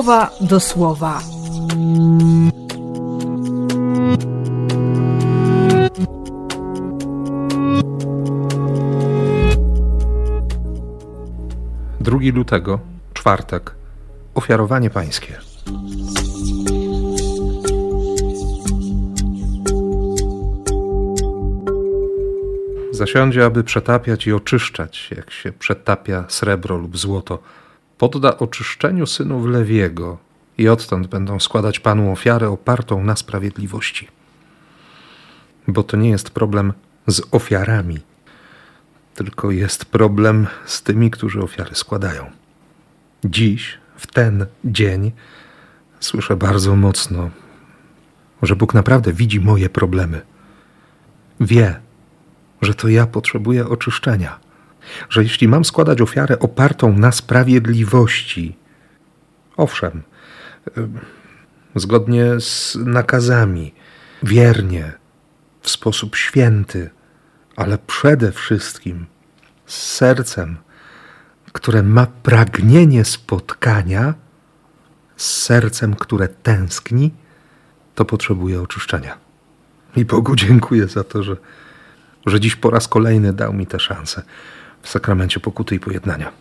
słowa do słowa. Drugi lutego, czwartek, ofiarowanie pańskie. Zasiądzie, aby przetapiać i oczyszczać, jak się przetapia srebro lub złoto. Podda oczyszczeniu synów Lewiego i odtąd będą składać Panu ofiarę opartą na sprawiedliwości. Bo to nie jest problem z ofiarami, tylko jest problem z tymi, którzy ofiary składają. Dziś, w ten dzień, słyszę bardzo mocno, że Bóg naprawdę widzi moje problemy. Wie, że to ja potrzebuję oczyszczenia, że jeśli mam składać ofiarę opartą na sprawiedliwości, owszem, zgodnie z nakazami, wiernie, w sposób święty, ale przede wszystkim z sercem, które ma pragnienie spotkania, z sercem, które tęskni, to potrzebuje oczyszczenia. I Bogu dziękuję za to, że że dziś po raz kolejny dał mi tę szansę w sakramencie pokuty i pojednania.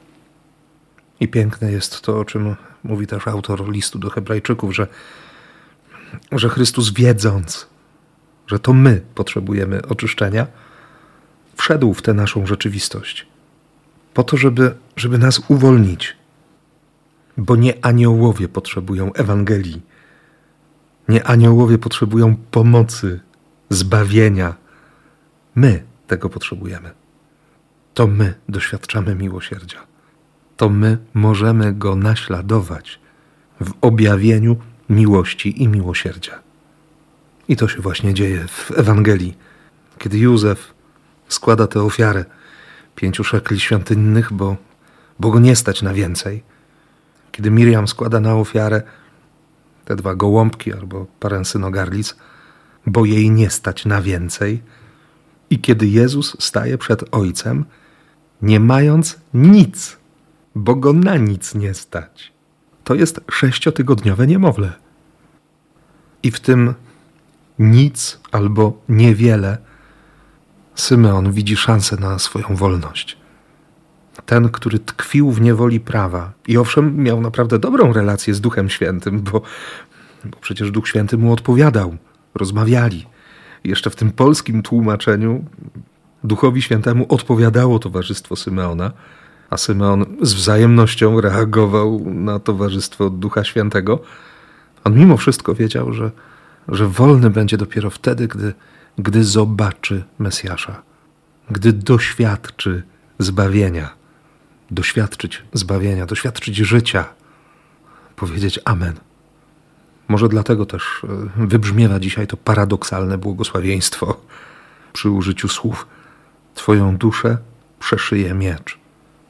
I piękne jest to, o czym mówi też autor listu do Hebrajczyków, że, że Chrystus wiedząc, że to my potrzebujemy oczyszczenia, wszedł w tę naszą rzeczywistość. Po to, żeby, żeby nas uwolnić. Bo nie aniołowie potrzebują Ewangelii. Nie aniołowie potrzebują pomocy, zbawienia My tego potrzebujemy. To my doświadczamy miłosierdzia. To my możemy go naśladować w objawieniu miłości i miłosierdzia. I to się właśnie dzieje w Ewangelii, kiedy Józef składa tę ofiarę pięciu szekli świątynnych, bo, bo go nie stać na więcej. Kiedy Miriam składa na ofiarę te dwa gołąbki albo parę synogarlic, bo jej nie stać na więcej – i kiedy Jezus staje przed Ojcem, nie mając nic, bo go na nic nie stać. To jest sześciotygodniowe niemowlę. I w tym nic albo niewiele Symeon widzi szansę na swoją wolność. Ten, który tkwił w niewoli prawa i owszem miał naprawdę dobrą relację z Duchem Świętym, bo, bo przecież Duch Święty mu odpowiadał, rozmawiali jeszcze w tym polskim tłumaczeniu Duchowi Świętemu odpowiadało towarzystwo Symeona, a Symeon z wzajemnością reagował na towarzystwo Ducha Świętego. On mimo wszystko wiedział, że, że wolny będzie dopiero wtedy, gdy, gdy zobaczy Mesjasza, gdy doświadczy zbawienia, doświadczyć zbawienia, doświadczyć życia, powiedzieć Amen. Może dlatego też e, wybrzmiewa dzisiaj to paradoksalne błogosławieństwo przy użyciu słów: Twoją duszę przeszyje miecz.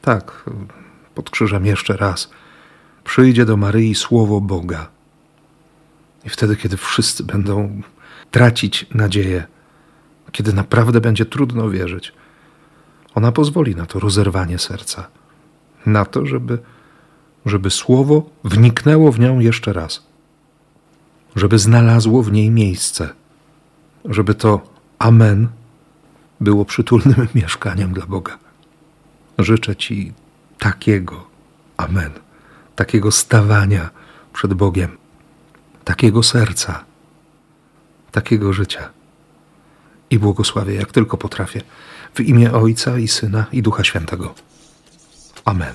Tak, pod krzyżem jeszcze raz. Przyjdzie do Maryi słowo Boga. I wtedy, kiedy wszyscy będą tracić nadzieję, kiedy naprawdę będzie trudno wierzyć, ona pozwoli na to rozerwanie serca, na to, żeby, żeby słowo wniknęło w nią jeszcze raz żeby znalazło w niej miejsce, żeby to Amen było przytulnym mieszkaniem dla Boga. Życzę Ci takiego Amen, takiego stawania przed Bogiem, takiego serca, takiego życia. I błogosławię, jak tylko potrafię, w imię Ojca i Syna i Ducha Świętego. Amen.